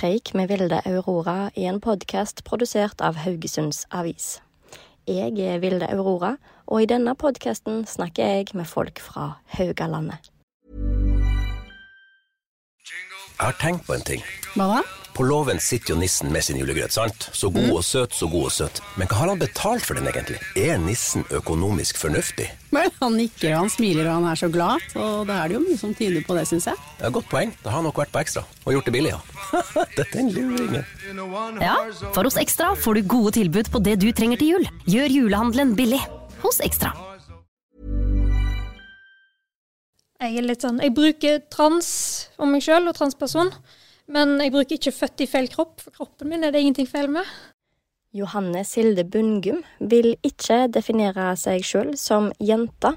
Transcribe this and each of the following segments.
Preik med Vilde Aurora i en podkast produsert av Haugesunds Avis. Jeg er Vilde Aurora, og i denne podkasten snakker jeg med folk fra Haugalandet. Jeg har tenkt på en ting. Hva da? På låven sitter jo nissen med sin julegrøt, sant? Så god og søt, så god og søt. Men hva har han betalt for den egentlig? Er nissen økonomisk fornuftig? Vel, han nikker han smiler og han er så glad, og da er det jo mye som tyder på det, syns jeg. Det er et godt poeng. Da har han nok vært på ekstra. Og gjort det billig, ja. Dette er en luringen. Ja, for hos Ekstra får du gode tilbud på det du trenger til jul. Gjør julehandelen billig hos Ekstra. Jeg er litt sånn Jeg bruker trans om meg sjøl og transperson, men jeg bruker ikke født i feil kropp, for kroppen min er det ingenting feil med. Johanne Silde Bundgum vil ikke definere seg sjøl som jente.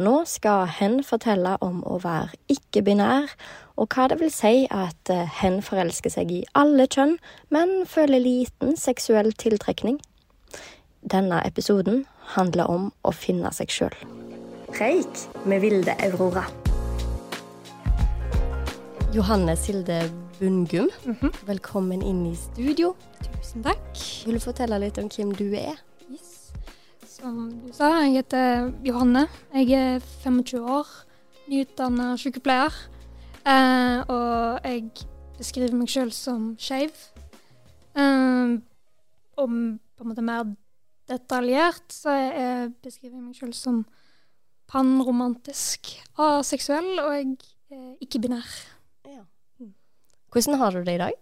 Nå skal hen fortelle om å være ikke-binær, og hva det vil si at eh, hen forelsker seg i alle kjønn, men føler liten seksuell tiltrekning. Denne episoden handler om å finne seg sjøl. Preik med Vilde Aurora. Johanne Silde Bundgum, velkommen inn i studio. Tusen takk. Vil du fortelle litt om hvem du er? Yes. Som du sa, jeg heter Johanne. Jeg er 25 år, nyutdanna sykepleier. Eh, og jeg beskriver meg sjøl som skeiv. Eh, og på en måte mer detaljert så jeg beskriver jeg meg sjøl som panromantisk, aseksuell og jeg er ikke-binær. Hvordan har du det i dag?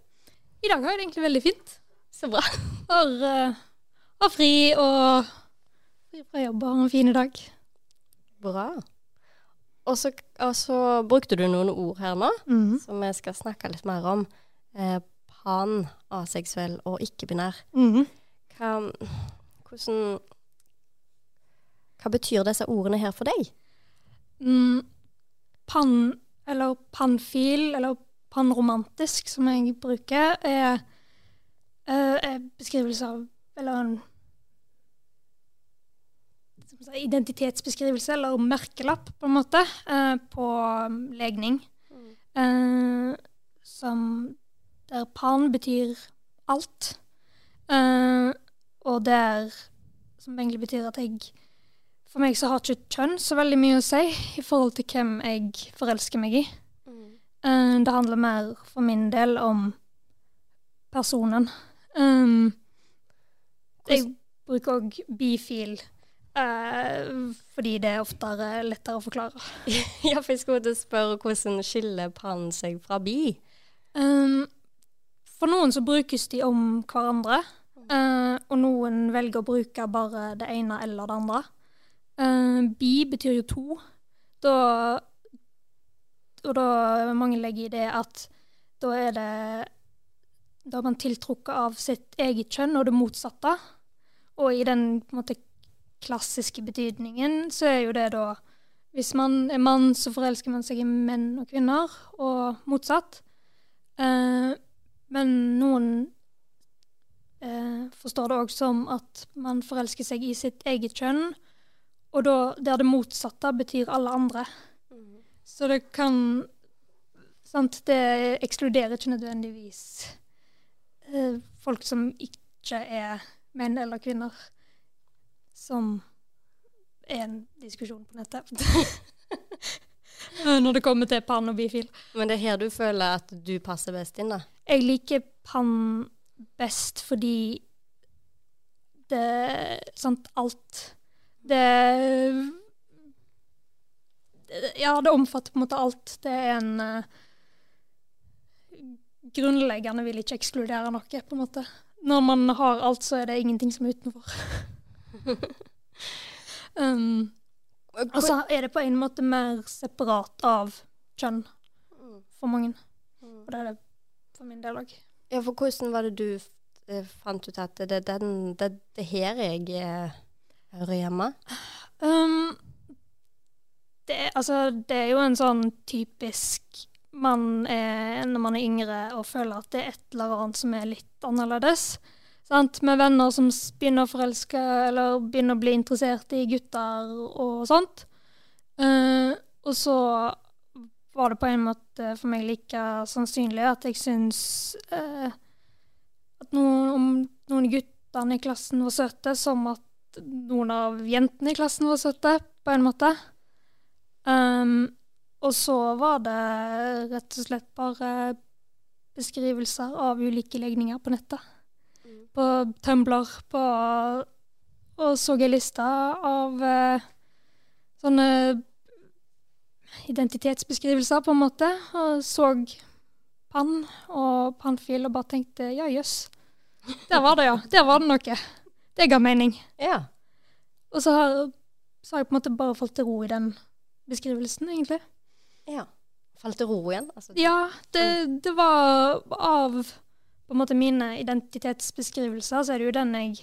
I dag har jeg det egentlig veldig fint. Så bra. Har, uh, har fri og fri fra jobb og har en fin dag. Bra. Og så, og så brukte du noen ord her nå, Mhm. som vi skal snakke litt mer om. Eh, pan, aseksuell og ikke-binær. Mhm. Hva, hvordan Hva betyr disse ordene her for deg? Mm, pan, eller panfil, eller panromantisk, som jeg bruker, er, eh, er beskrivelse av Eller en identitetsbeskrivelse, eller merkelapp, på en måte, eh, på um, legning. Mm. som Der pan betyr alt. Eh, og der Som egentlig betyr at jeg For meg så har ikke kjønn så veldig mye å si i forhold til hvem jeg forelsker meg i. Eh, det handler mer for min del om personen. Um, jeg bruker òg bifil uh, fordi det er oftere lettere å forklare. ja, for jeg skulle til å spørre hvordan skiller pannen seg fra bi? Um, for noen så brukes de om hverandre, Uh, og noen velger å bruke bare det ene eller det andre. Uh, bi betyr jo to. Da Og da mange legger i det at da er det Da er man tiltrukket av sitt eget kjønn og det motsatte. Og i den måte klassiske betydningen så er jo det da Hvis man er mann, så forelsker man seg i menn og kvinner, og motsatt. Eh, men noen eh, forstår det òg som at man forelsker seg i sitt eget kjønn, og da, der det motsatte betyr alle andre. Så det kan Sant, det ekskluderer ikke nødvendigvis eh, folk som ikke er menn eller kvinner, som er en diskusjon på nettet. Når det kommer til pann og bifil. Men det er her du føler at du passer best inn, da? Jeg liker pann best fordi det Sant, alt Det Ja, det omfatter på en måte alt. Det er en uh, Grunnleggende vil ikke ekskludere noe, på en måte. Når man har alt, så er det ingenting som er utenfor. um, og så er det på en måte mer separat av kjønn for mange. Og det er det for min del òg. Ja, for hvordan var det du eh, fant ut at det er det, det her jeg eh, hører hjemme? Um, det, altså, det er jo en sånn typisk man er når man er yngre og føler at det er et eller annet som er litt annerledes. Sant? Med venner som begynner å forelske eller begynner å bli interessert i gutter og sånt. Uh, og så var det på en måte for meg like sannsynlig at jeg syns uh, at noen, om noen guttene i klassen var søte, som at noen av jentene i klassen var søte, på en måte. Um, og så var det rett og slett bare beskrivelser av ulike legninger på nettet. På Tumblr, på Og så jeg lista av uh, sånne identitetsbeskrivelser, på en måte. Og så pann og pannfil og bare tenkte ja, jøss. Der var det, ja. Der var det noe. Det ga mening. Ja. Og så har, så har jeg på en måte bare falt til ro i den beskrivelsen, egentlig. ja. Falt til ro igjen? Altså, Ja, det, det var av på en måte mine identitetsbeskrivelser, så er det jo den jeg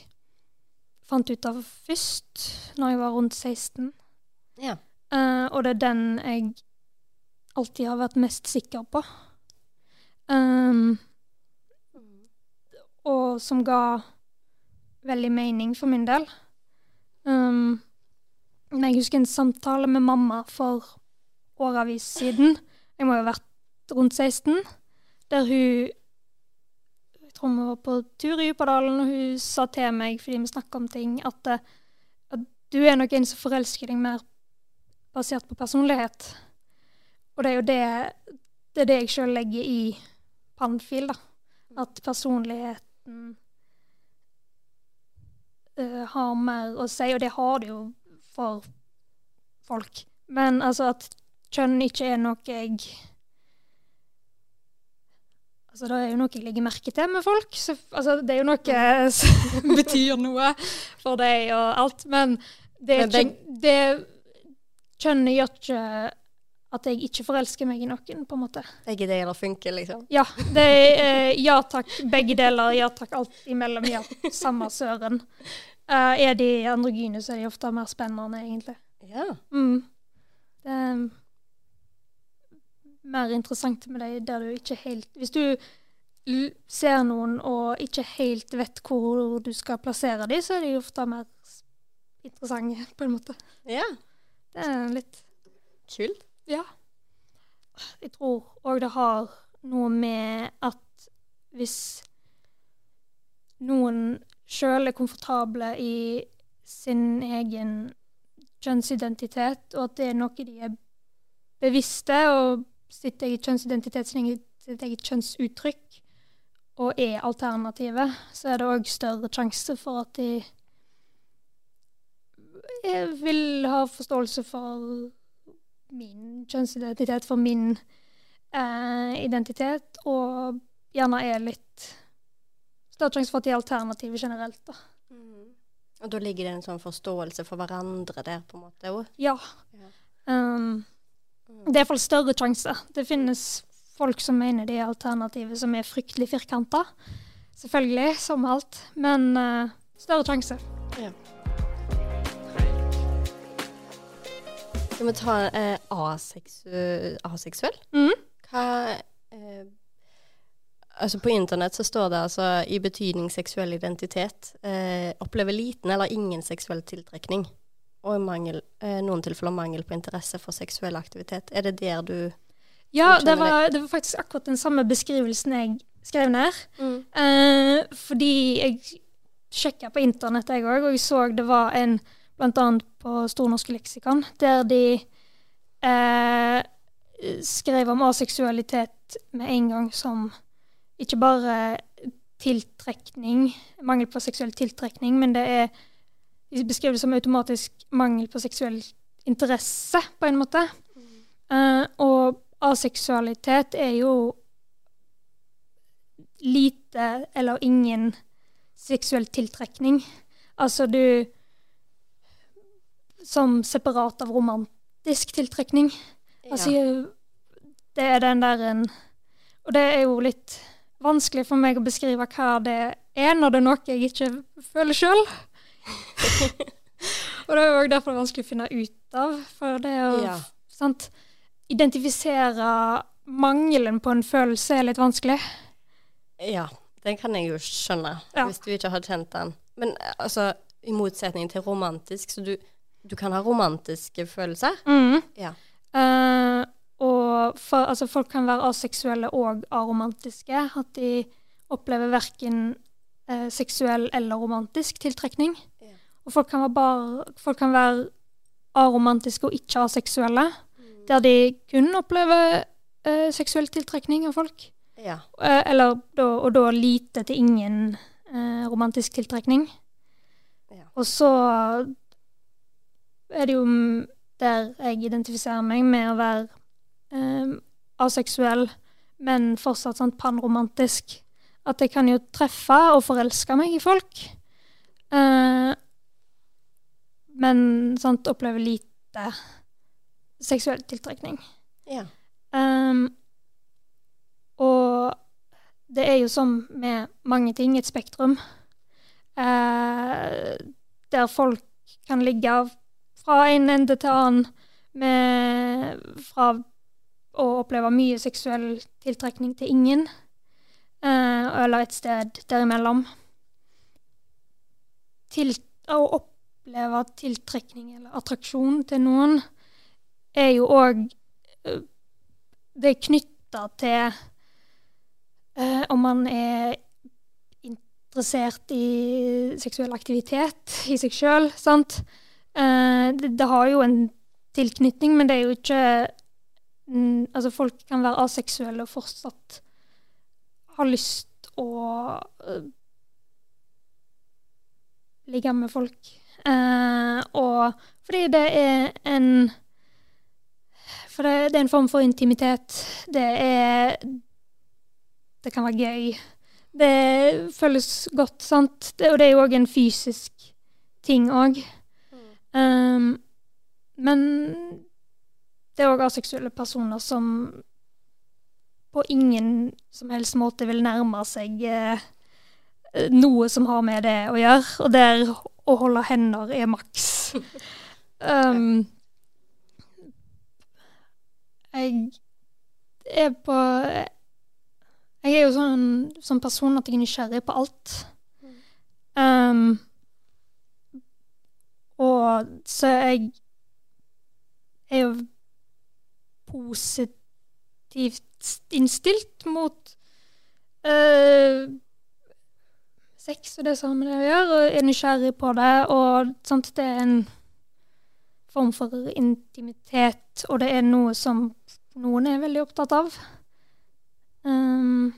fant ut av først, når jeg var rundt 16. Ja. Uh, og det er den jeg alltid har vært mest sikker på. Um, og som ga veldig mening for min del. Um, men jeg husker en samtale med mamma for åravis siden. Jeg må jo ha vært rundt 16. Der hun Jeg tror vi var på tur i Djupadalen, og hun sa til meg, fordi vi snakka om ting, at, eh, at du er nok en som forelsker deg mer basert på personlighet. Og det er jo det, det, er det jeg sjøl legger i Panfil, da. At personligheten uh, har mer å si, og det har det jo for folk. Men altså at kjønn ikke er noe jeg Altså, det er jo noe jeg legger merke til med folk. Så, altså, det er jo noe som betyr noe for deg og alt. Men det Men ikke det, Kjønnet gjør ikke at jeg ikke forelsker meg i noen, på en måte. Begge deler funker, liksom. Ja. Det er eh, ja takk, begge deler. Ja takk, alt imellom. Ja, samme søren. Eh, er de androgyne, så er de ofte mer spennende, egentlig. Ja. Mm. Det er mer interessant med deg der du ikke helt Hvis du ser noen og ikke helt vet hvor du skal plassere dem, så er de ofte mer interessante, på en måte. ja. Det er litt Kult. Ja. Jeg tror òg det har noe med at hvis noen sjøl er komfortable i sin egen kjønnsidentitet, og at det er noe de er bevisste, og sitt eget kjønnsidentitet, sitt eget kjønnsuttrykk, og er alternative, så er det òg større sjanse for at de vil ha forståelse for min kjønnsidentitet, for min eh, identitet, og gjerne er litt større sjanse for at de er alternative generelt. da. Og da ligger det en sånn forståelse for hverandre der, på en måte òg. Ja. Um, det er iallfall større sjanse. Det finnes folk som mener de er alternative, som er fryktelig firkanta. Selvfølgelig, som alt. Men uh, større sjanse. Skal vi ta eh, aseksu aseksuell? Mm. Hva eh, Altså På internett så står det altså i betydning seksuell identitet eh, opplever liten eller ingen seksuell tiltrekning. Og i mangel, eh, noen tilfeller mangel på interesse for seksuell aktivitet. Er det der du Ja, det var, det var faktisk akkurat den samme beskrivelsen jeg skrev ned. Mm. Eh, fordi jeg sjekka på internett, jeg òg, og jeg så det var en annet på Stornorske leksikon, der de eh, skrev om aseksualitet med en gang som ikke bare tiltrekning, mangel på seksuell tiltrekning, men det er De det som automatisk mangel på seksuell interesse, på en måte. Eh, og aseksualitet er jo lite eller ingen seksuell tiltrekning. Altså du Som separat av romantisk tiltrekning. Altså, det er den der en Og det er jo litt vanskelig for meg å beskrive hva det er, når det er noe jeg ikke føler sjøl. og det er òg derfor det er vanskelig å finne ut av. For det å Ja. sant, identifisere mangelen på en følelse er litt vanskelig. Ja, den kan jeg jo skjønne, Ja. hvis du ikke har kjent den. Men eh, altså, i motsetning til romantisk, så du, du kan ha romantiske følelser? Ja. Eh, og for, altså, folk kan være aseksuelle og aromantiske. At de opplever verken eh, seksuell eller romantisk tiltrekning. Og folk kan, være bare, folk kan være aromantiske og ikke aseksuelle. Der de kun opplever eh, seksuell tiltrekning av folk. Ja. Eh, eller da, og da lite til ingen eh, romantisk tiltrekning. Og så er det jo mm, der jeg identifiserer meg med å være eh, aseksuell, men fortsatt sånn panromantisk. At jeg kan jo treffe og forelske meg i folk. Eh, men sant, opplever lite seksuell tiltrekning. Ja. Um, og det er jo som med mange ting, et spektrum. Eh, der folk kan ligge fra en ende til annen med Fra å oppleve mye seksuell tiltrekning til ingen, eh, eller et sted derimellom. Til å oppleve tiltrekning eller attraksjon til noen er jo òg Det er knytta til eh, om man er interessert i seksuell aktivitet i seg sjøl, sant. Eh, det, det har jo en tilknytning, men det er jo ikke mm, Altså, folk kan være aseksuelle og fortsatt ha lyst å uh, ligge med folk. Uh, og fordi det er en For det, det er en form for intimitet. Det er Det kan være gøy. Det føles godt, sant. Det, og det er jo òg en fysisk ting òg. Um, men det er òg aseksuelle personer som på ingen som helst måte vil nærme seg eh, noe som har med det å gjøre, og der å holde hender er maks. um, jeg er på Jeg er jo sånn, sånn person at jeg er nysgjerrig på alt. Um, og så jeg er jo positivt innstilt mot uh, sex og det som har med det å gjøre, og er nysgjerrig på det. Og sant, det er en form for intimitet, og det er noe som noen er veldig opptatt av. Um,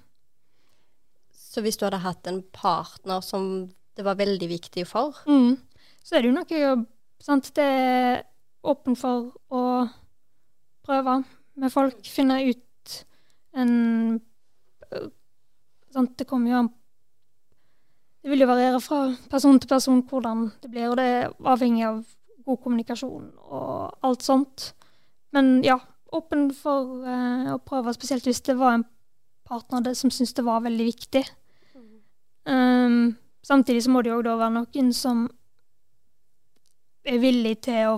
Så hvis du hadde hatt en partner som det var veldig viktig for mm, så er det jo noe sant, Det er åpen for å prøve med folk, finne ut en sånn, Det kommer jo an Det vil jo variere fra person til person hvordan det blir, og det er avhengig av god kommunikasjon og alt sånt. Men ja, åpen for uh, å prøve, spesielt hvis det var en partner som syntes det var veldig viktig. Um, samtidig så må det jo da være noen som er villig til å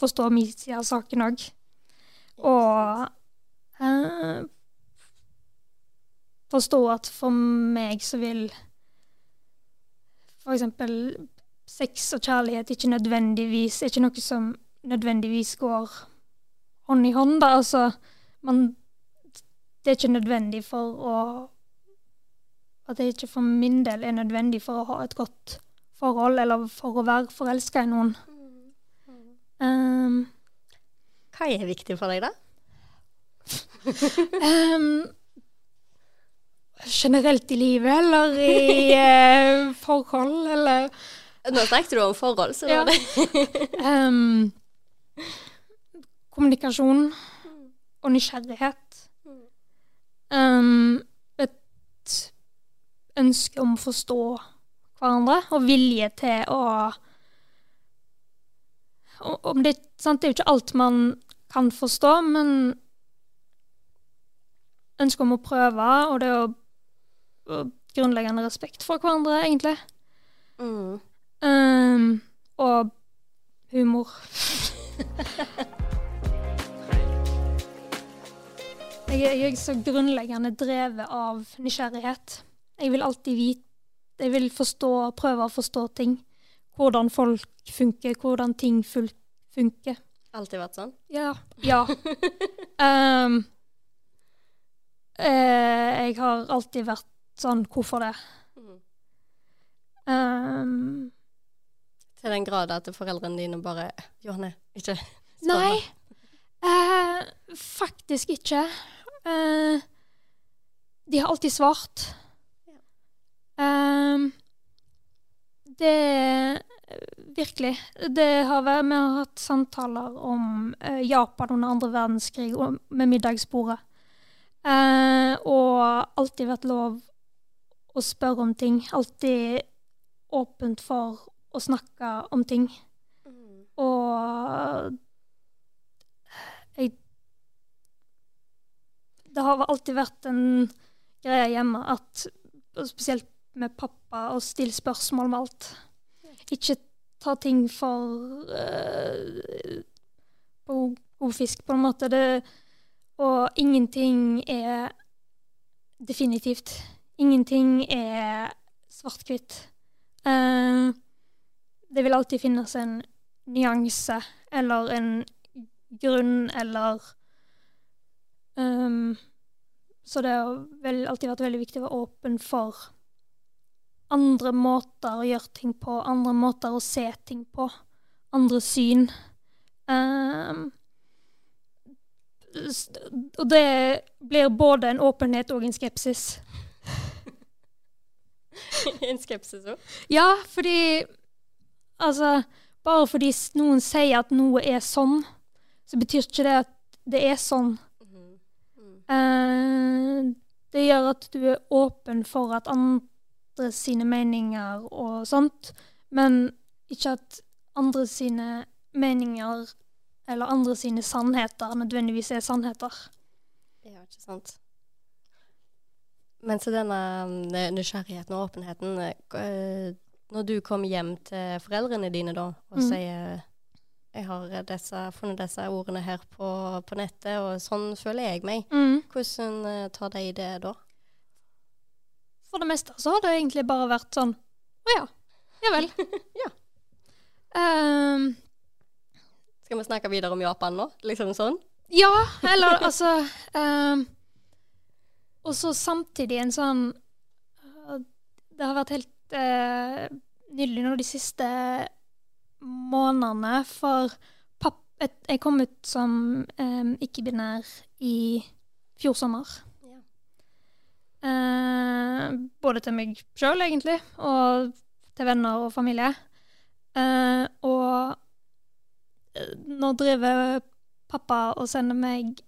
forstå min side av saken òg. Og eh, forstå at for meg så vil eksempel sex og kjærlighet ikke nødvendigvis er ikke noe som nødvendigvis går hånd i hånd. Da. Altså, man, det er ikke nødvendig for å At det ikke for min del er nødvendig for å ha et godt forhold, eller for å være forelska i noen. Um, Hva er viktig for deg, da? um, generelt i livet, eller i uh, forhold, eller Nå snakket du om forhold, så Ja. var det um, Kommunikasjon og nysgjerrighet. Um, et ønske om å forstå hverandre, og vilje til å om det, sant, det er jo ikke alt man kan forstå, men ønske om å prøve, og det å og grunnleggende respekt for hverandre, egentlig. Mm. Um, og humor. jeg, jeg er så grunnleggende drevet av nysgjerrighet. Jeg vil alltid vite Jeg vil forstå, prøve å forstå ting. Hvordan folk funker, hvordan ting funker. Alltid vært sånn? Ja. Ja. um, eh, jeg har alltid vært sånn Hvorfor det? Um, Til den grad at foreldrene dine bare Johanne, ikke spør Nei, eh, faktisk ikke. Uh, de har alltid svart. Ehm, det Virkelig. Det har vært, vi har hatt samtaler om eh, Japan under andre verdenskrig med middagsbordet. Eh, og alltid vært lov å spørre om ting. Alltid åpent for å snakke om ting. Og jeg Det har alltid vært en greie hjemme at Spesielt med pappa, å stille spørsmål med alt. Ikke ta ting for uh, på god fisk, på en måte. Det, og ingenting er definitivt. Ingenting er svart-hvitt. Uh, det vil alltid finnes en nyanse eller en grunn eller um, Så det har alltid vært veldig viktig å være åpen for andre måter å gjøre ting på, andre måter å se ting på, andre syn. Um, og det blir både en åpenhet og en skepsis. en skepsis òg? Ja, fordi Altså, bare fordi noen sier at noe er sånn, så betyr ikke det at det er sånn. Eh, det gjør at du er åpen for at andre sine meninger og sånt, men ikke at andre sine meninger eller andre sine sannheter nødvendigvis er sannheter. Ja, ikke sant. Men så denne mm, nysgjerrigheten og åpenheten eh, Når du kommer hjem til foreldrene dine da, og Mm. sier jeg har disse, funnet disse ordene her på, på nettet, og sånn føler jeg meg. Mm. Hvordan eh, tar de det da? For det meste så har det egentlig bare vært sånn Å ja. Ja vel. ja. Um, Skal vi snakke videre om Japan nå? Liksom sånn? Ja, eller altså um, Og så samtidig en sånn øh, Det har vært helt uh, nydelig nå de siste månedene, for et, jeg kom ut som um, ikke-binær i fjor sommer. Eh, både til meg sjøl, egentlig, og til venner og familie. Eh, og eh, nå driver pappa og sender meg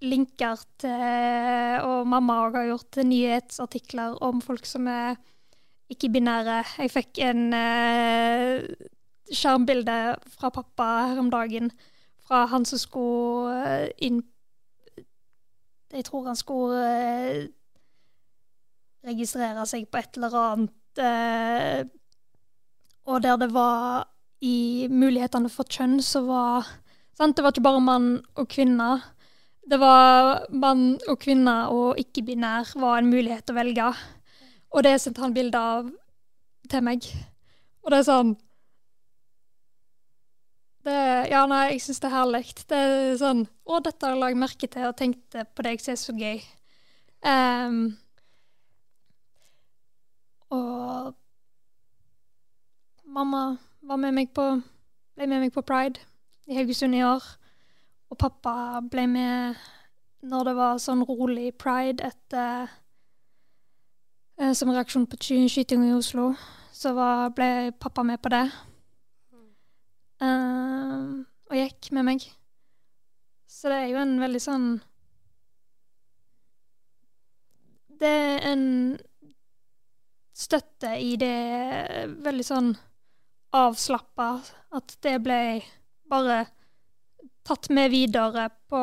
linker til Og mamma òg har gjort nyhetsartikler om folk som er ikke-binære. Jeg fikk en eh, skjermbilde fra pappa her om dagen fra han som skulle eh, inn Jeg tror han skulle eh, registrere seg på et eller annet eh, Og der det var i mulighetene for kjønn, så var sant? Det var ikke bare mann og kvinne. Det var mann og kvinne og ikke-binær var en mulighet å velge. Og det sendte han bilde av til meg. Og det er sånn det, Ja, nei, jeg syns det er herlig. Det er sånn Å, dette har jeg lagt merke til og tenkte på det, jeg er så gøy. Ehm, og mamma var med meg på ble med meg på pride i Haugesund i år. Og pappa ble med når det var sånn rolig pride etter eh, Som reaksjon på skytinga i Oslo. Så var, ble pappa med på det. Uh, og gikk med meg. Så det er jo en veldig sånn Det er en støtte i det veldig sånn avslappa. At det ble bare tatt med videre på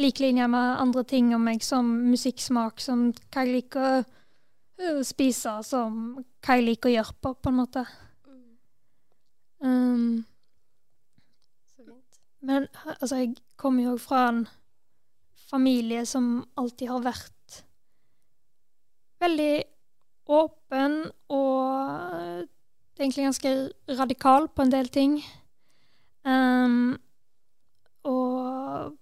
lik linje med andre ting om meg, som musikksmak, som hva jeg liker å spise som hva jeg liker å gjøre på, på en måte. Um, men altså, jeg kommer jo fra en familie som alltid har vært veldig åpen og egentlig ganske radikal på en del ting. Um, og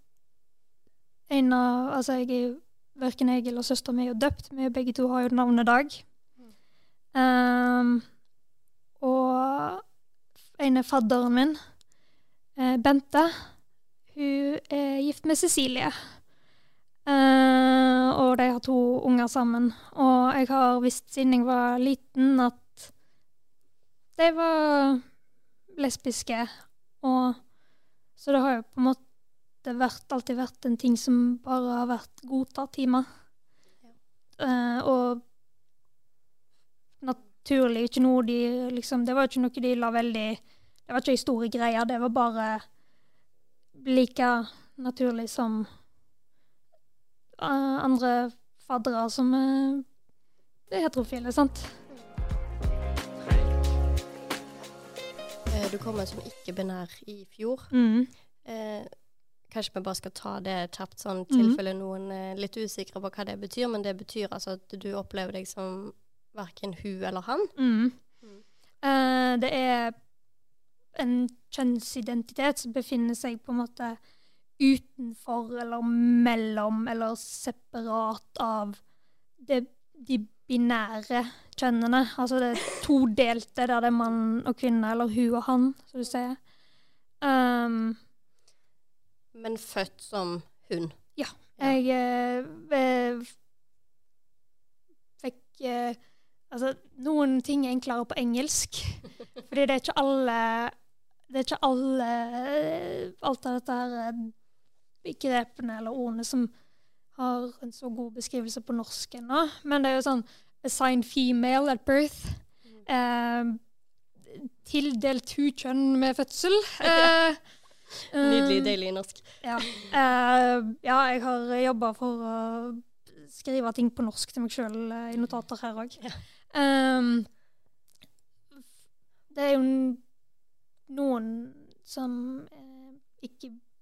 en av Altså, jeg er jo Verken jeg eller søstera mi er døpt. Vi begge to har jo navnet Dag. Um, og en er fadderen min, eh, Bente. Hun er gift med Cecilie. Uh, og de har to unger sammen. Og jeg har visst siden jeg var liten, at de var lesbiske. Og så det har jo på en måte vært, alltid vært en ting som bare har vært godtatt i meg. Uh, og naturlig ikke noe de liksom Det var ikke noe de la veldig Det var ikke ei store greie. Det var bare like naturlig som andre faddere som uh, er heterofile, sant? Du kommer som ikke-binær i fjor. Mm. Eh, kanskje vi bare skal ta det kjapt, sånn tilfelle tilfelle noen er litt usikre på hva det betyr. Men det betyr altså at du opplever deg som verken hun eller han. Mm. Eh, det er en kjønnsidentitet som befinner seg på en måte utenfor eller mellom eller separat av det, de binære kjønnene. Altså det todelte, der det er mann og kvinne, eller hun og han, som du sier. Um, Men født som hun. ja. Jeg eh, eh, fikk eh, Altså, noen ting er enklere på engelsk. Fordi det er ikke alle Det er ikke alle eh, Alt av dette her begrepene eller ordene som har en så god beskrivelse på norsk ennå. Men det er jo sånn Assigned female at birth. Eh, tildelt hukjønn med fødsel. Eh, Nydelig, eh, deilig norsk. ja. Eh, ja, jeg har jobba for å skrive ting på norsk til meg sjøl i notater her òg. det er jo noen som er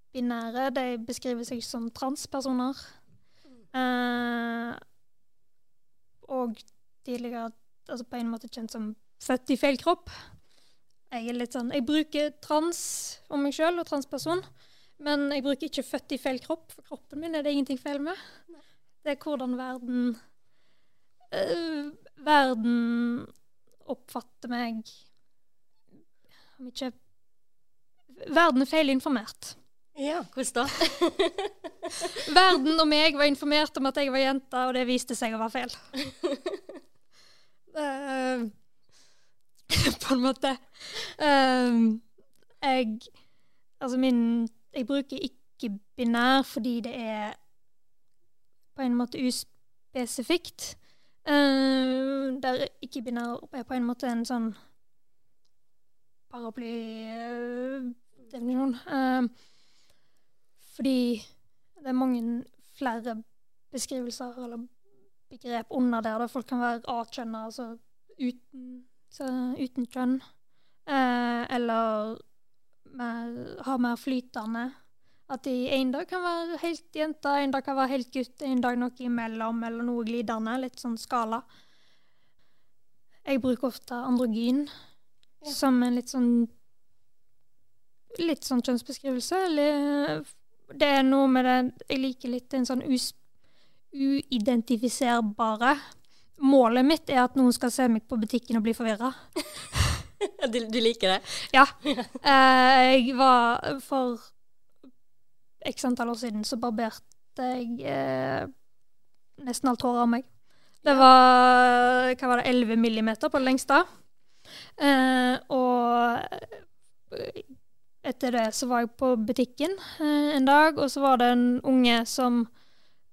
ikke-binære. De beskriver seg som transpersoner. Eh, og tidligere altså på en måte kjent som født i feil kropp. Jeg er litt sånn Jeg bruker trans om meg sjøl og transperson, men jeg bruker ikke født i feil kropp, for kroppen min er det ingenting feil med. Det er hvordan verden øh, Verden oppfatter meg Om ikke Verden er feilinformert. Ja, hvordan da? Verden og meg var informert om at jeg var jente, og det viste seg å være feil. uh, på en måte. Uh, jeg Altså min Jeg bruker ikke-binær fordi det er på en måte uspesifikt. Uh, der ikke-binær er på en måte en sånn paraply-definisjon. Eh, fordi det er mange flere beskrivelser eller begrep under der. Folk kan være A-kjønna, altså uten, så uten kjønn. Eh, eller mer, ha mer flytende. At de en dag kan være helt jente, en dag kan være helt gutt, en dag noe imellom, eller noe glidende. Litt sånn skala. Jeg bruker ofte androgyn som en litt sånn Litt sånn kjønnsbeskrivelse. Eller det er noe med det Jeg liker litt en sånn us, uidentifiserbare. Målet mitt er at noen skal se meg på butikken og bli forvirra. du, du liker det? Ja. Eh, jeg var For x antall år siden så barberte jeg eh, nesten alt håret av meg. Det var hva var det, 11 millimeter på det lengste. Eh, og etter det så var jeg på butikken eh, en dag, og så var det en unge som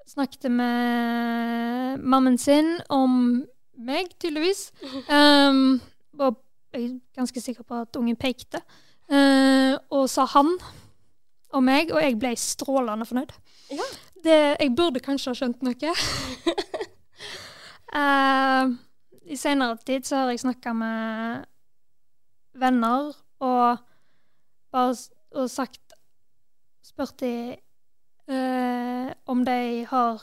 snakket med mammen sin om meg, tydeligvis. Um, og jeg er ganske sikker på at ungen pekte. Uh, og sa han og meg, og jeg ble strålende fornøyd. Ja. Det, jeg burde kanskje ha skjønt noe. Uh, I senere tid så har jeg snakka med venner og bare og sagt Spurt de uh, om de har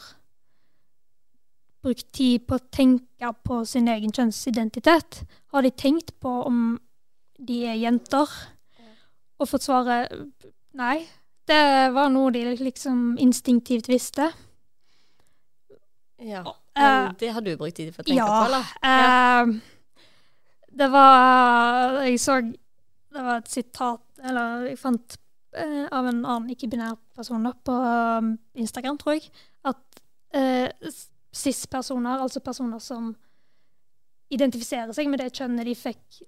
brukt tid på å tenke på sin egen kjønnsidentitet. Har de tenkt på om de er jenter? Og fått svaret nei. Det var noe de liksom instinktivt visste. Ja. Men uh, det har du brukt tid på å tenke ja, på, eller? Ja. Uh, det var Jeg så Det var et sitat Eller jeg fant eh, av en annen ikke-binær person på um, Instagram, tror jeg, at cis-personer, altså personer som identifiserer seg med det kjønnet de fikk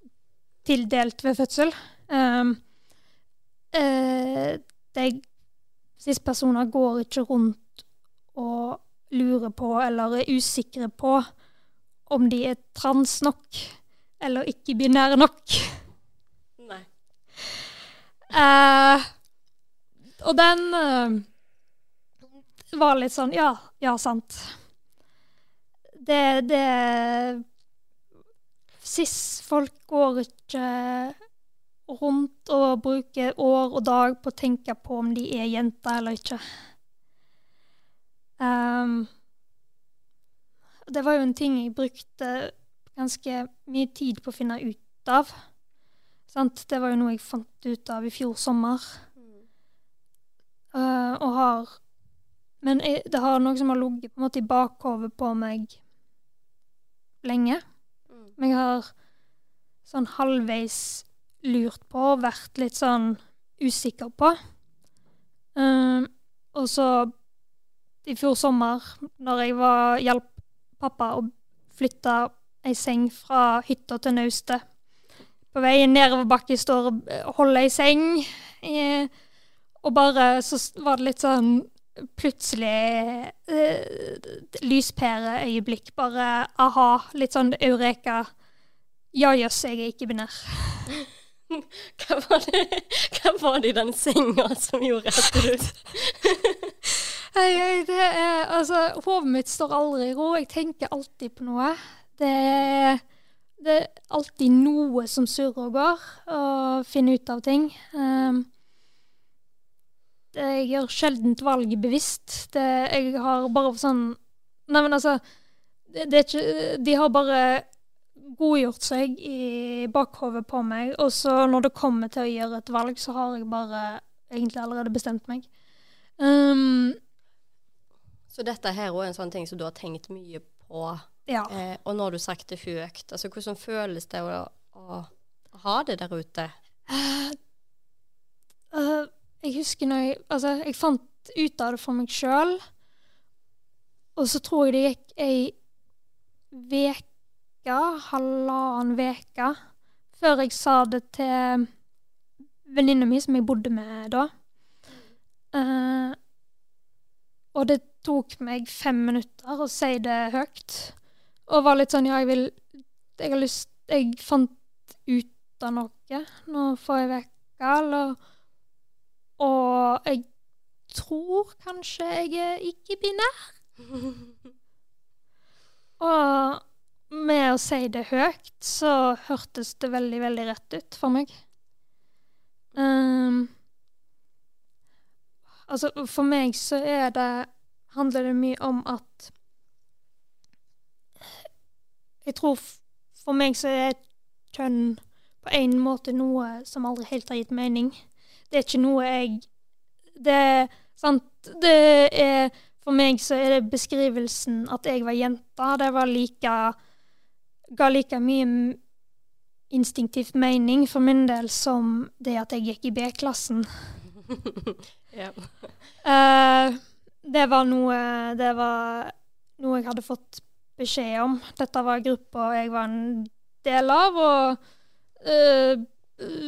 tildelt ved fødsel. Um, eh, cis-personer går ikke rundt og lurer på eller er usikre på om de er trans nok eller ikke-binære nok. Uh, og den eh, var litt sånn Ja, ja, sant det, det Sist folk går ikke rundt og bruker år og dag på å tenke på om de er jenter eller ikke. Um, det var jo en ting jeg brukte ganske mye tid på å finne ut av. Sant? Det var jo noe jeg fant ut av i fjor sommer. Uh, og har Men jeg, det har noe som har ligget i bakhodet på meg lenge. Mm. Men jeg har sånn halvveis lurt på og vært litt sånn usikker på. Uh, og så i fjor sommer, når jeg var hjalp pappa å flytte ei seng fra hytta til naustet På veien nedover bakken står og holder ei seng, eh, og bare så var det litt sånn plutselig eh, lyspæreøyeblikk. Bare aha, litt sånn eureka. Ja, jøss, jeg er ikke binær. hva, var det, hva var det i den senga som gjorde at du hei, det er Altså, hodet mitt står aldri i ro. Jeg tenker alltid på noe. Det er, det er alltid noe som surrer og går, og finner ut av ting. Um, jeg gjør sjelden valget bevisst. Det, jeg har bare sånn Nei, men altså det, det ikke De har bare godgjort seg i bakhovet på meg, og så når det kommer til å gjøre et valg, så har jeg bare egentlig allerede bestemt meg. Um, så dette her er en sånn ting som du har tenkt mye på. Ja. Eh, og når du sagt det høyt, altså hvordan føles det å, å, ha det der ute? Uh, uh, jeg husker når jeg Altså, jeg fant ut av det for meg sjøl, og så tror jeg det gikk ei veke, halvannen veke, før jeg sa det til venninna mi som jeg bodde med da. Uh, og det tok meg fem minutter å si det høyt. Og var litt sånn Ja, jeg vil Jeg har lyst Jeg fant ut av noe nå forrige uke, eller og jeg tror kanskje jeg er ikke-binær. Og med å si det høyt, så hørtes det veldig, veldig rett ut for meg. Um, altså, for meg så er det handler det mye om at Jeg tror for meg så er kjønn på en måte noe som aldri helt har gitt mening det er ikke noe jeg Det er sant Det er For meg så er det beskrivelsen at jeg var jente, det var like Ga like mye instinktivt mening for min del som det at jeg gikk i B-klassen. yeah. uh, det var noe Det var noe jeg hadde fått beskjed om. Dette var gruppa jeg var en del av, og uh,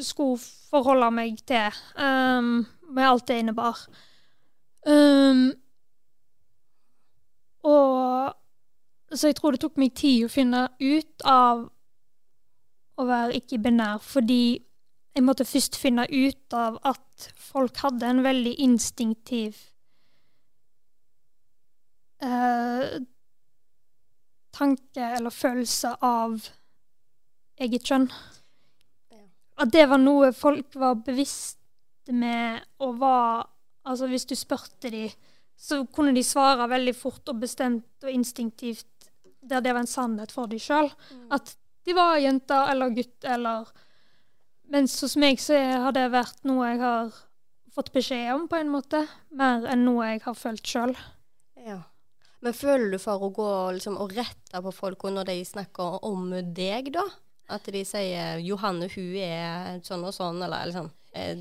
skulle forholde meg til, um, med alt det innebar. Um, og Så jeg tror det tok meg tid å finne ut av å være ikke-binær, fordi jeg måtte først finne ut av at folk hadde en veldig instinktiv uh, tanke eller følelse av eget kjønn. At det var noe folk var bevisste med og var Altså hvis du spurte de, så kunne de svare veldig fort og bestemt og instinktivt der det var en sannhet for de sjøl. Mm. At de var jenter eller gutt eller Mens hos meg så har det vært noe jeg har fått beskjed om, på en måte. Mer enn noe jeg har følt sjøl. Men føler du for å gå liksom, og rette på folk når de snakker om deg, da? At de sier 'Johanne, hun er sånn og sånn', eller liksom,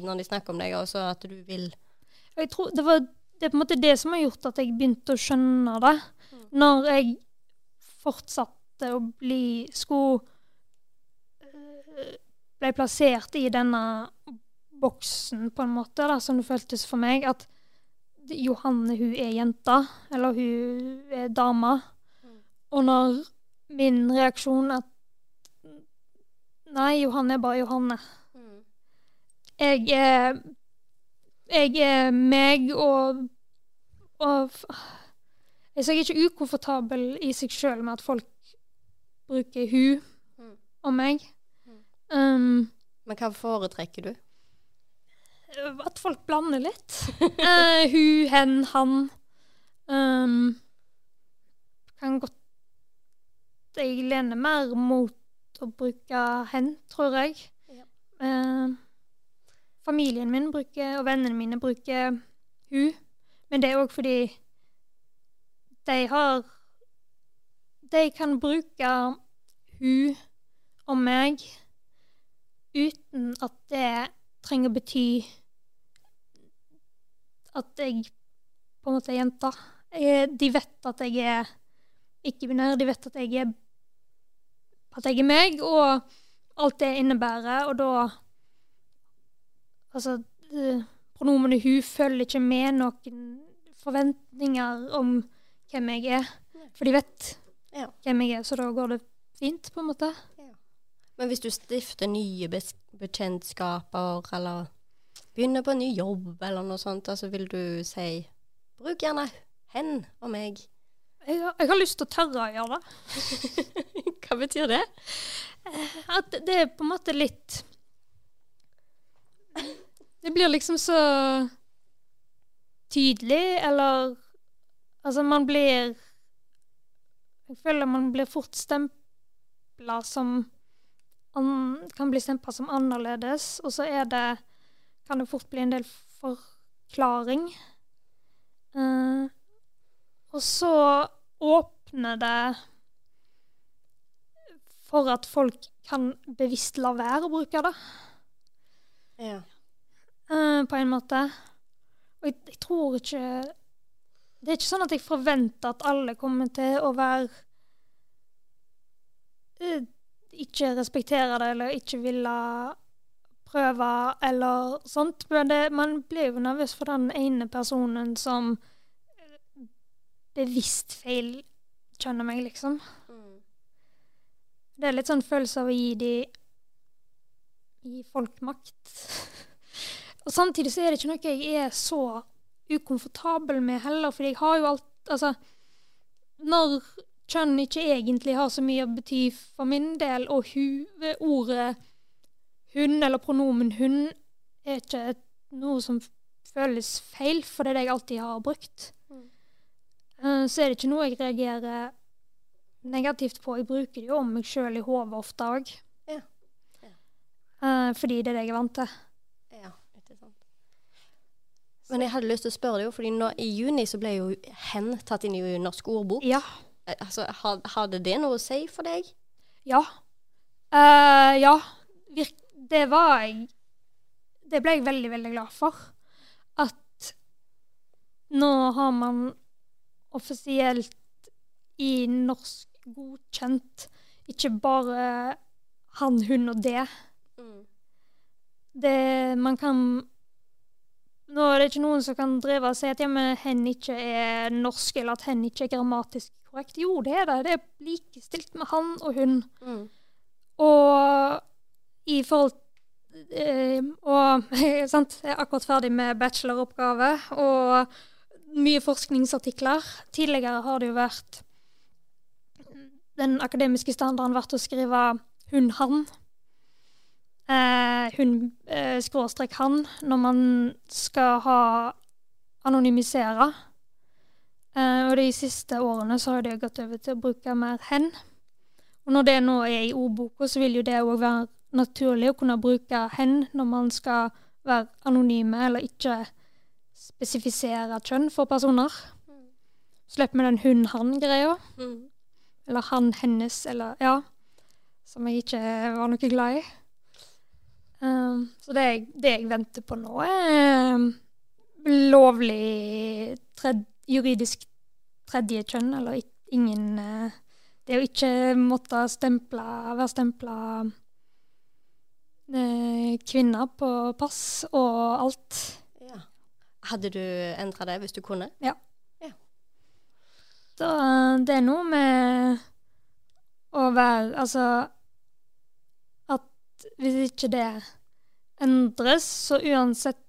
når de snakker om deg, også at du vil Jeg tror det var det er på en måte det som har gjort at jeg begynte å skjønne det. Mm. Når jeg fortsatte å bli Skulle Ble plassert i denne boksen, på en måte, da, som det føltes for meg. At Johanne, hun er jenta, eller hun er dama. Mm. Og når min reaksjon at Nei, Johanne er bare Johanne. Mm. Jeg er Jeg er meg og Og jeg er ikke ukomfortabel i seg sjøl med at folk bruker hun mm. og meg. Mm. Um, Men hva foretrekker du? At folk blander litt. uh, hun, hen, han. Um, kan godt Jeg lener mer mot å bruke hen, tror jeg. Ja. Uh, familien min bruker, og vennene mine bruker hun. Men det er òg fordi de har De kan bruke hun og meg uten at det trenger å bety at jeg på en måte er jente. de vet at jeg er ikke-binær. De vet at jeg er at jeg er meg, og alt det innebærer. Og da Altså, pronomenet hun følger ikke med noen forventninger om hvem jeg er. For de vet ja. hvem jeg er, så da går det fint, på en måte. Men hvis du stifter nye bekjentskaper, eller begynner på en ny jobb eller noe sånt, altså vil du si bruk gjerne hen og meg? Jeg har, jeg har lyst til å tørre å gjøre det. Hva betyr det? Eh, at det er på en måte litt Det blir liksom så tydelig, eller Altså, man blir Jeg føler man blir fort stempla som Kan bli stempla som annerledes, og så er det kan det fort bli en del forklaring. Uh, og så åpner det for at folk kan bevisst la være å bruke det. Ja. Uh, på en måte. Og jeg, jeg, tror ikke Det er ikke sånn at jeg forventer at alle kommer til å være uh, Ikke respektere det eller ikke ville prøve eller sånt. Men det, man blir jo nervøs for den ene personen som bevisst feil kjenner meg, liksom. Mm. Det er litt sånn følelse av å gi de Gi folk makt. Og samtidig så er det ikke noe jeg er så ukomfortabel med heller, fordi jeg har jo alt Altså, når kjønn ikke egentlig har så mye å bety for min del, og hu, ordet hun eller pronomen hun er ikke noe som føles feil, for det er det jeg alltid har brukt. Mm. Uh, så er det ikke noe jeg reagerer negativt på. Jeg bruker det jo om meg sjøl i hodet ofte òg. Ja. Ja. Uh, fordi det er det jeg er vant til. Ja, ikke sant. Men jeg hadde lyst til å spørre deg, fordi nå, i juni så ble jo hen tatt inn i Norsk ordbok. Ja. Altså, hadde det noe å si for deg? Ja. Uh, ja. Det var jeg Det ble jeg veldig, veldig glad for. At nå har man offisielt i norsk godkjent ikke bare han, hun og det. Mm. Det Man kan Nå er det ikke noen som kan drive og si at ja, men hen ikke er norsk, eller at hen ikke er grammatisk korrekt. Jo, det er det. Det er likestilt med han og hun. Mm. Og i forhold eh, Og sant, jeg er akkurat ferdig med bacheloroppgave og mye forskningsartikler. Tidligere har det jo vært den akademiske standarden vært å skrive hun-han. Eh, hun eh, skråstrek han når man skal ha anonymisere. Eh, og de siste årene så har det gått over til å bruke mer hen. Og når det nå er i ordboka, så vil jo det òg være naturlig å kunne bruke hen når man skal være anonyme eller ikke spesifisere kjønn for personer. Slipper vi den hun-han-greia. Mm. Eller han-hennes, eller ja. Som jeg ikke var noe glad i. Um, så det jeg, det jeg, venter på nå, er um, lovlig tred, juridisk tredje kjønn, eller ingen uh, Det å ikke måtte stemple, være stempla uh, kvinner på pass og alt. Ja. Hadde du endra det hvis du kunne? Ja. ja. Da, det er noe med å være Altså hvis ikke det endres, så uansett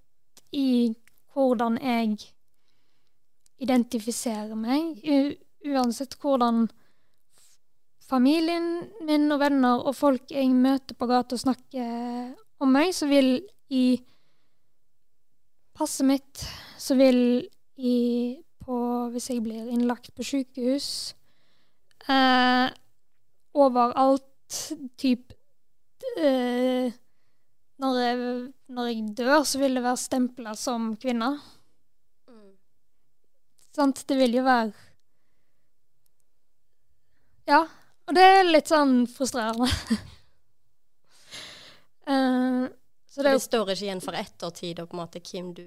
i hvordan jeg identifiserer meg, uansett hvordan familien min og venner og folk jeg møter på gata snakker om meg, så vil i passet mitt, så vil i på Hvis jeg blir innlagt på sykehus eh, Overalt type eh, når, jeg, når, jeg, dør, så vil det være stempla som kvinne. Mm. Sant? Det vil jo være Ja. Og det er litt sånn frustrerende. uh, så det, det, står ikke igjen for ettertid og på en måte hvem du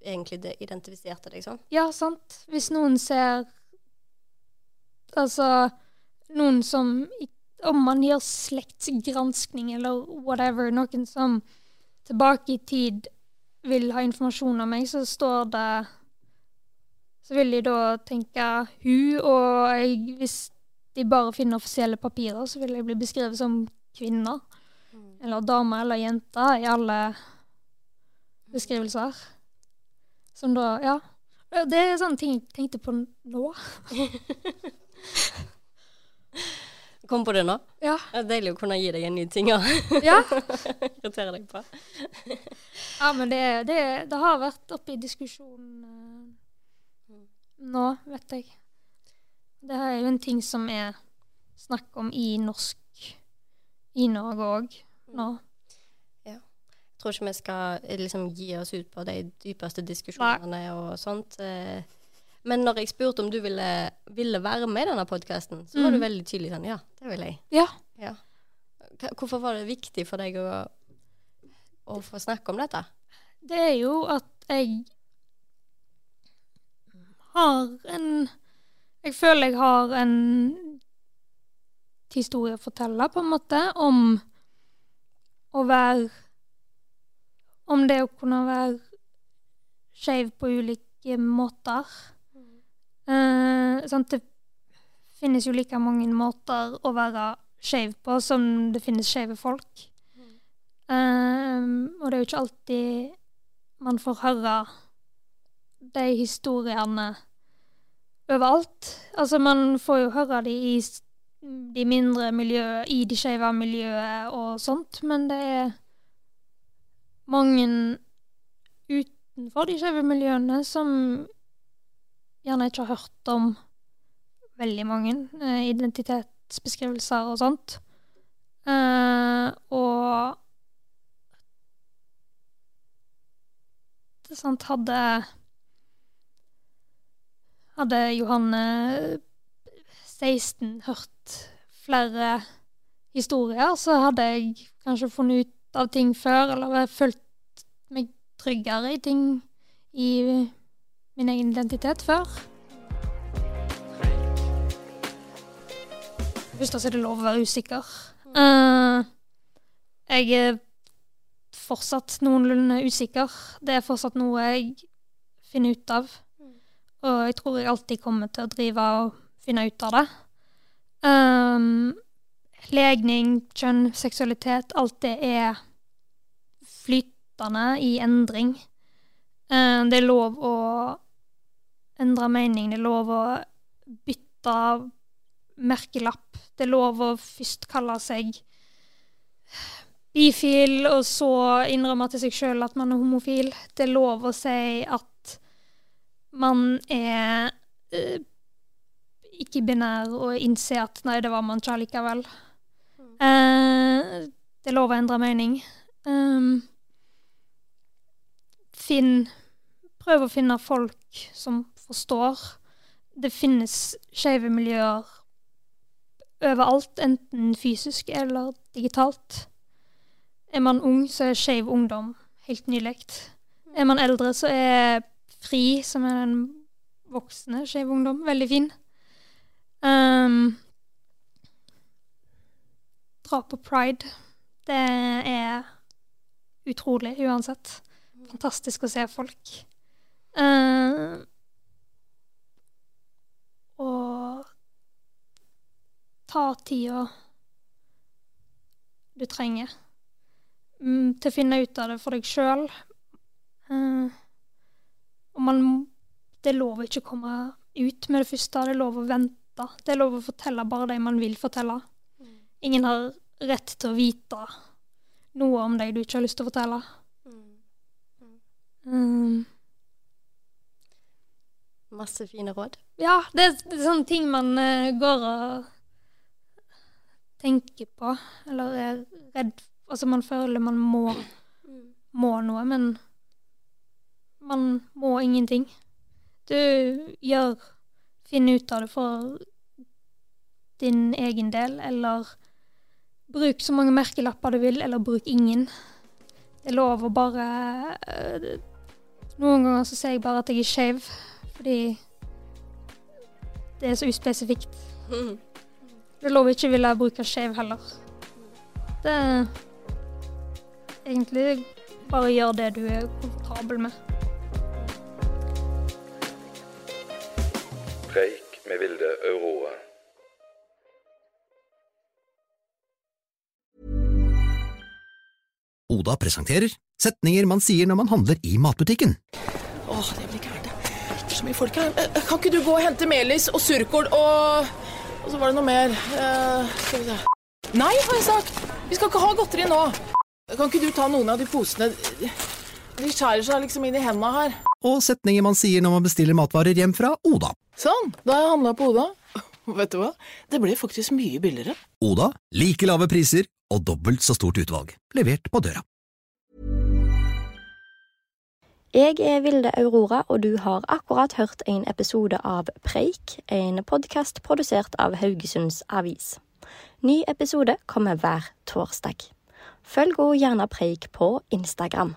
egentlig identifiserte deg som? Ja, sant. Hvis noen ser Altså noen som ikke om man gjør slektsgranskning eller whatever, noen som tilbake i tid vil ha informasjon om meg, så står det Så vil de da tenke hun, og jeg, hvis de bare finner offisielle papirer, så vil jeg bli beskrevet som kvinne. Mm. Eller dame eller jente i alle beskrivelser. Som da Ja. Det er sånne ting jeg tenkte på nå. Kom på det nå? Ja. Det er deilig å kunne gi deg en ny ting å ja. irritere deg på. ja, men det, det, det, har vært oppe i diskusjon uh, nå, vet jeg. Det er jo en ting som er snakk om i norsk i Norge òg nå. Ja. Jeg tror ikke vi skal eh, liksom gi oss ut på de dypeste diskusjonene Nei. og sånt. Uh, men når jeg spurte om du ville, ville være med i denne podkasten, så var du mm. veldig tydelig sånn Ja, det vil jeg. Ja. ja. Hvorfor var det viktig for deg å, å få snakke om dette? Det er jo at jeg har en Jeg føler jeg har en historie å fortelle, på en måte, om å være Om det å kunne være skeiv på ulike måter. Uh, sant? Det finnes jo like mange måter å være skeiv på som det finnes skeive folk. Mm. Og det er jo ikke alltid man får høre de historiene overalt. Altså, man får jo høre de i de mindre miljøene, i de skeive miljøet og sånt, men det er mange utenfor de skeive miljøene som gjerne ikke har hørt om veldig mange eh, identitetsbeskrivelser og sånt. Uh, og det sant, hadde Hadde Johanne 16 hørt flere historier, så hadde jeg kanskje funnet ut av ting før, eller følt meg tryggere i ting i min egen identitet før. Først er det lov å være usikker. Uh, jeg er fortsatt noenlunde usikker. Det er fortsatt noe jeg finner ut av. Og jeg tror jeg alltid kommer til å drive og finne ut av det. Um, legning, kjønn, seksualitet, alt det er flytende i endring. Um, det er lov å endre mening, det er lov å bytte merkelapp. Det er lov å først kalle seg bifil, og så innrømme til seg sjøl at man er homofil. Det er lov å si at man er eh, ikke binær og innse at nei, det var man ikke allikevel. Eh, det er lov å endre mening. Um, finn Prøv å finne folk som forstår. Det finnes skeive miljøer overalt, enten fysisk eller digitalt. Er man ung, så er skeiv ungdom helt nylig. Er man eldre, så er FRI, som er den voksne skeiv ungdom, veldig fin. Um, dra på pride. Det er utrolig uansett. Fantastisk å se folk. Uh, og ta tida du trenger mm, til å finne ut av det for deg sjøl. Uh, og man Det er lov å ikke komme ut med det første. Det er lov å vente. Det er lov å fortelle bare det man vil fortelle. Ingen har rett til å vite noe om deg du ikke har lyst til å fortelle. Um, Masse fine råd. Ja, det er, det er sånne ting man uh, går og tenker på, eller er redd Altså, man føler man må, må noe, men man må ingenting. Du gjør Finn ut av det for din egen del, eller bruk så mange merkelapper du vil, eller bruk ingen. Det er lov å bare uh, Noen ganger så ser jeg bare at jeg er skeiv, fordi det er så uspesifikt. Det er lov å ikke ville bruke skeiv heller. Det er egentlig bare gjør det du er komfortabel med. Preik med Vilde Aurora. Oda presenterer setninger man sier når man handler i matbutikken. Åh, det blir gærent. Så mye folk her. Eh, Kan ikke du gå og hente melis og surkål og Og så var det noe mer. Uh, skal vi se. Nei, har jeg sagt. Vi skal ikke ha godteri nå. Kan ikke du ta noen av de posene? De skjærer seg liksom inn i hendene her. Og setninger man sier når man bestiller matvarer hjem fra Oda. Sånn, da har jeg handla på Oda. Vet du hva? Det ble faktisk mye billigere. Oda like lave priser og dobbelt så stort utvalg. Levert på døra. Jeg er Vilde Aurora, og du har akkurat hørt en episode av Preik, en podkast produsert av Haugesunds Avis. Ny episode kommer hver torsdag. Følg òg gjerne Preik på Instagram.